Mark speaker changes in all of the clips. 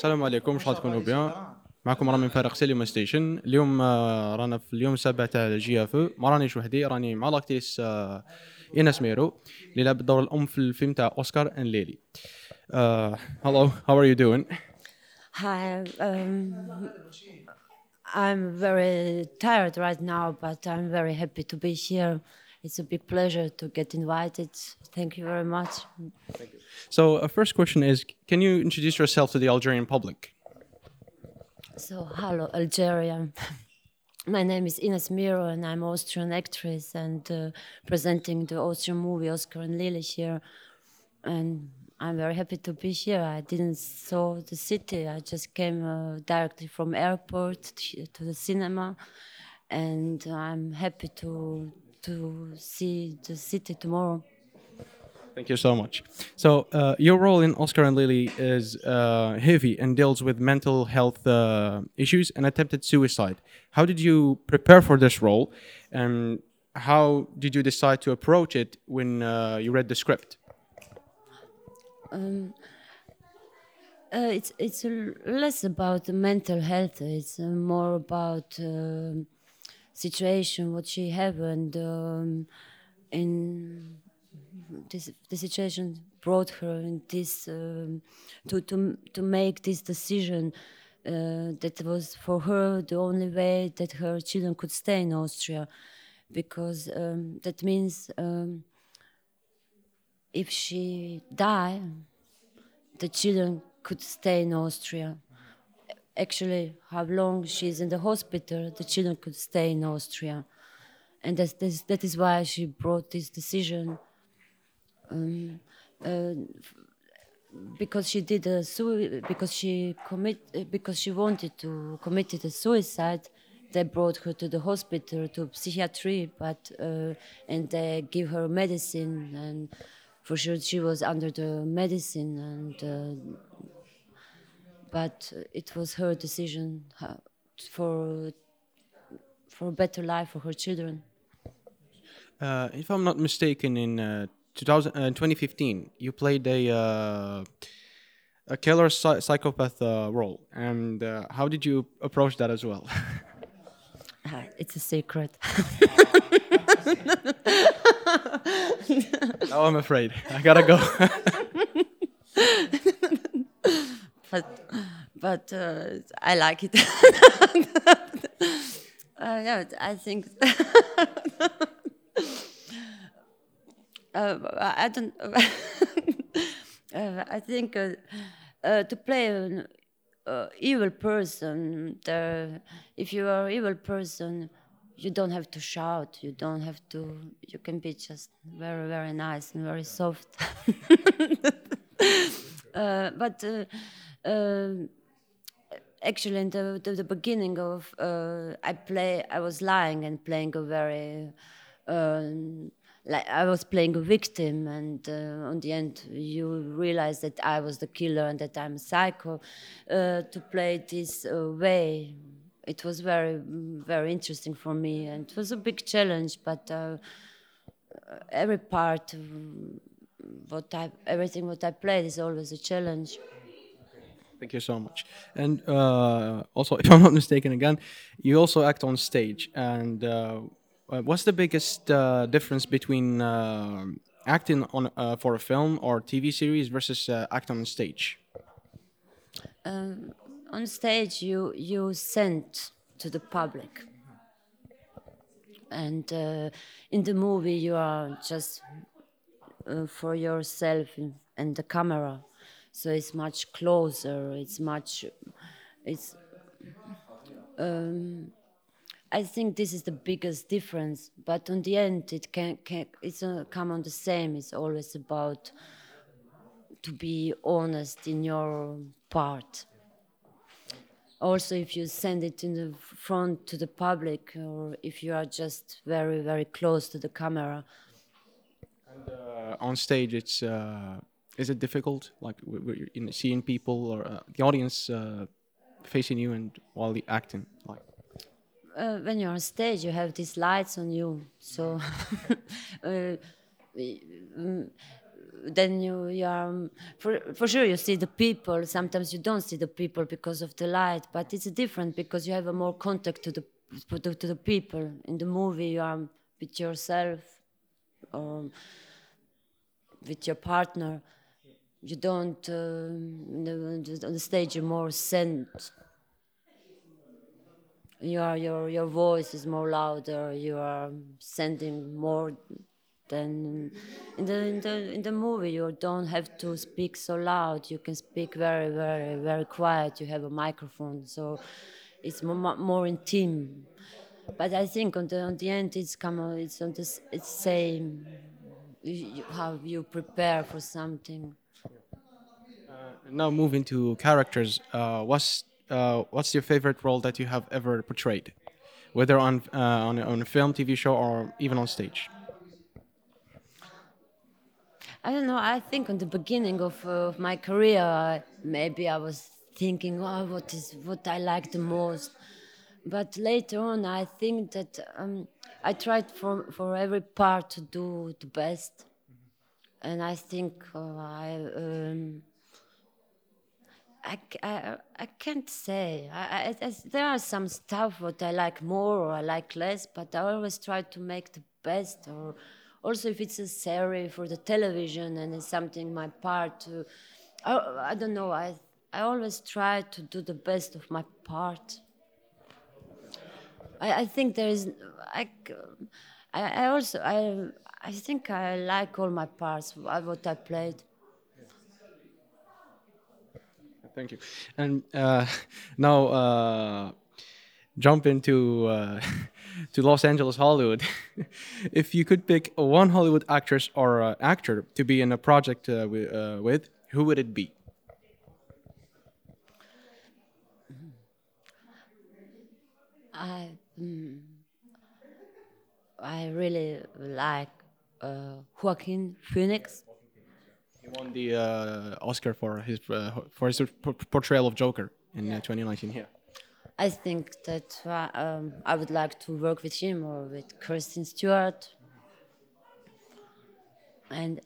Speaker 1: السلام عليكم شحال تكونوا بيان؟ معكم رامي فارق سينما ستيشن. اليوم آه، رانا في اليوم السابع تاع جي اف ما رانيش وحدي راني مع لاكتيس آه، إيناس ميرو اللي لعبت دور الأم في الفيلم تاع أوسكار أن ليلي. هلو هاو ار يو دوين
Speaker 2: Hi, um, I'm very tired right now, but I'm very happy to be here. It's a big pleasure to get invited. Thank you very much. Thank you.
Speaker 1: So, uh, first question is Can you introduce yourself to the Algerian public?
Speaker 2: So, hello, Algeria. My name is Ines Miro, and I'm Austrian actress and uh, presenting the Austrian movie Oscar and Lily here. And I'm very happy to be here. I didn't saw the city. I just came uh, directly from airport to the cinema, and I'm happy to to see the city tomorrow.
Speaker 1: Thank you so much. So, uh, your role in Oscar and Lily is uh, heavy and deals with mental health uh, issues and attempted suicide. How did you prepare for this role, and how did you decide to approach it when uh, you read the script?
Speaker 2: Uh, it's it's less about mental health. It's uh, more about um situation what she have and um, in this the situation brought her in this um, to to to make this decision. Uh, that was for her the only way that her children could stay in Austria, because um, that means um, if she die, the children could stay in Austria. Actually, how long she's in the hospital, the children could stay in Austria, and that's, that's, that is why she brought this decision. Um, uh, because she did a sui- because she commit because she wanted to committed a suicide. They brought her to the hospital to psychiatry, but uh, and they give her medicine and for sure she was under the medicine and uh, but it was her decision for for a better life for her children
Speaker 1: Uh, if I'm not mistaken, in uh, 2000, uh, 2015, you played a uh, a killer psy- psychopath uh, role, and uh, how did you approach that as well?
Speaker 2: Ah, it's a secret
Speaker 1: now I'm afraid. I gotta go.
Speaker 2: but but uh, I like it. uh, yeah, I think. uh, I don't. uh, I think uh, uh, to play an uh, evil person, the, if you are evil person, you don't have to shout. You don't have to. You can be just very very nice and very soft. uh, but. Uh, um, actually in the, the, the beginning of uh, I play I was lying and playing a very um, like I was playing a victim and uh, on the end you realize that I was the killer and that I'm a psycho. Uh, to play this uh, way it was very very interesting for me and it was a big challenge but uh, every part um, what I everything what I played is always a challenge
Speaker 1: Thank you so much. And uh, also, if I'm not mistaken, again, you also act on stage. And uh, uh, what's the biggest uh, difference between uh, acting on uh, for a film or TV series versus acting on stage?
Speaker 2: um, on stage you you send to the public and uh, in the movie you are just for yourself and the camera so it's much closer it's much it's um, I think this is the biggest difference, but on the end, it can, can it's uh, come on the same. It's always about to be honest in your part. Also, if you send it in the front to the public, or if you are just very, very close to the camera,
Speaker 1: Uh, on stage, it's uh, is it difficult, like w- in seeing people or uh, the audience uh, facing you and while the acting, like.
Speaker 2: uh, when you're on stage, you have these lights on you. So uh, mm, then you, you are um, for, for sure you see the people sometimes you don't see the people because of the light but it's different because you have a more contact to the to, to the people in the movie you are with yourself or with your partner you don't uh, on the stage you're more sent. Your your your voice is more louder you are sending more than in the in the in the movie you don't have to speak so loud you can speak very very very quiet you have a microphone so it's more, more intimate but i think on the on the end it's come it's on this it's same. How you prepare for something
Speaker 1: now moving to characters uh, what's uh, what's your favorite role that you have ever portrayed, whether on uh, on, on a film, TV show, or even on stage?
Speaker 2: I don't know. I think on the beginning of, of my career, maybe I was thinking, oh, what is what I like the most. But later on, I think that um, I tried for for every part to do the best, and I think uh, I. Um, I, I, I can't say. I, I, there are some stuff what I like more or I like less, but I always try to make the best. Or also if it's a series for the television and it's something my part. To, I, I don't know. I I always try to do the best of my part. I, I think there is. I, I also I I think I like all my parts. What I played.
Speaker 1: Thank you. And uh, now uh, jump into uh, to Los Angeles, Hollywood. if you could pick one Hollywood actress or uh, actor to be in a project uh, with, uh, with, who would it be?
Speaker 2: I mm, I really like Joaquin Phoenix
Speaker 1: won the uh, Oscar for his uh, for his portrayal of Joker in uh, 2019. Yeah.
Speaker 2: I think that uh, um, I would like to work with him or with Kristen Stewart. And,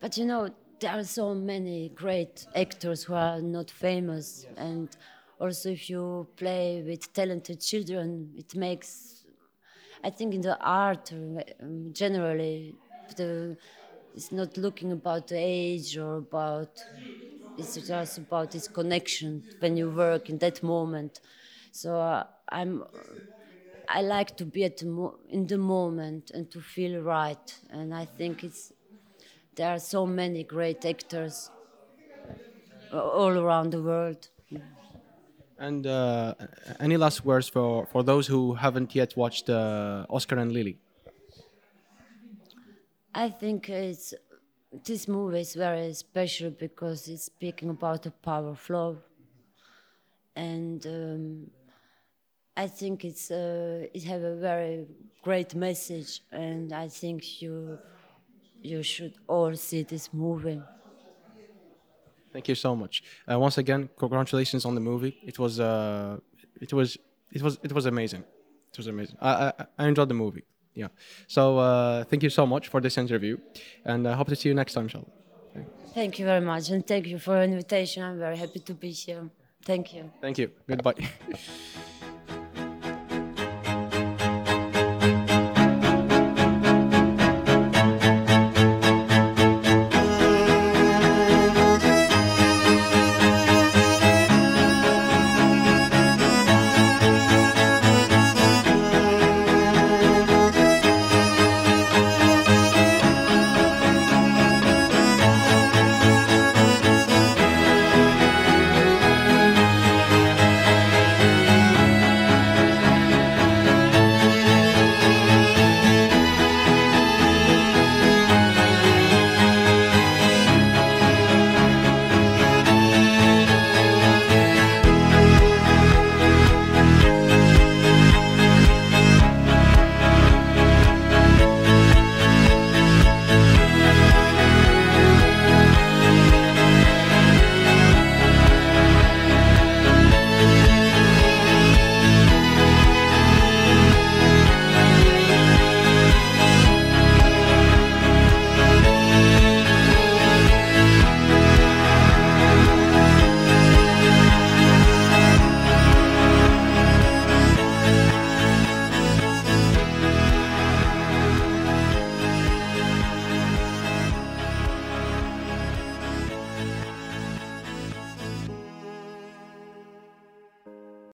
Speaker 2: but you know, there are so many great actors who are not famous, and also if you play with talented children, it makes. I think in the art, um, generally, the it's not looking about the age or about it's just about this connection when you work in that moment. So uh, i'm i like to be at the mo- in the moment and to feel right. And i think it's there are so many great actors all around the world.
Speaker 1: And uh, any last words for, for those who haven't yet watched uh, Oscar and Lily?
Speaker 2: I think it's this movie is very special because it's speaking about the power of love, and um, I think it's uh, it have a very great message, and I think you you should all see this movie.
Speaker 1: Thank you so much. Uh, once again, congratulations on the movie. It was uh, it was it was it was amazing. It was amazing. I I, I enjoyed the movie yeah. So uh, thank you so much for this interview, and I hope to see you next time, inshallah.
Speaker 2: Thank you very much, and thank you for the invitation. I'm very happy to be here. Thank you.
Speaker 1: Thank you. Goodbye.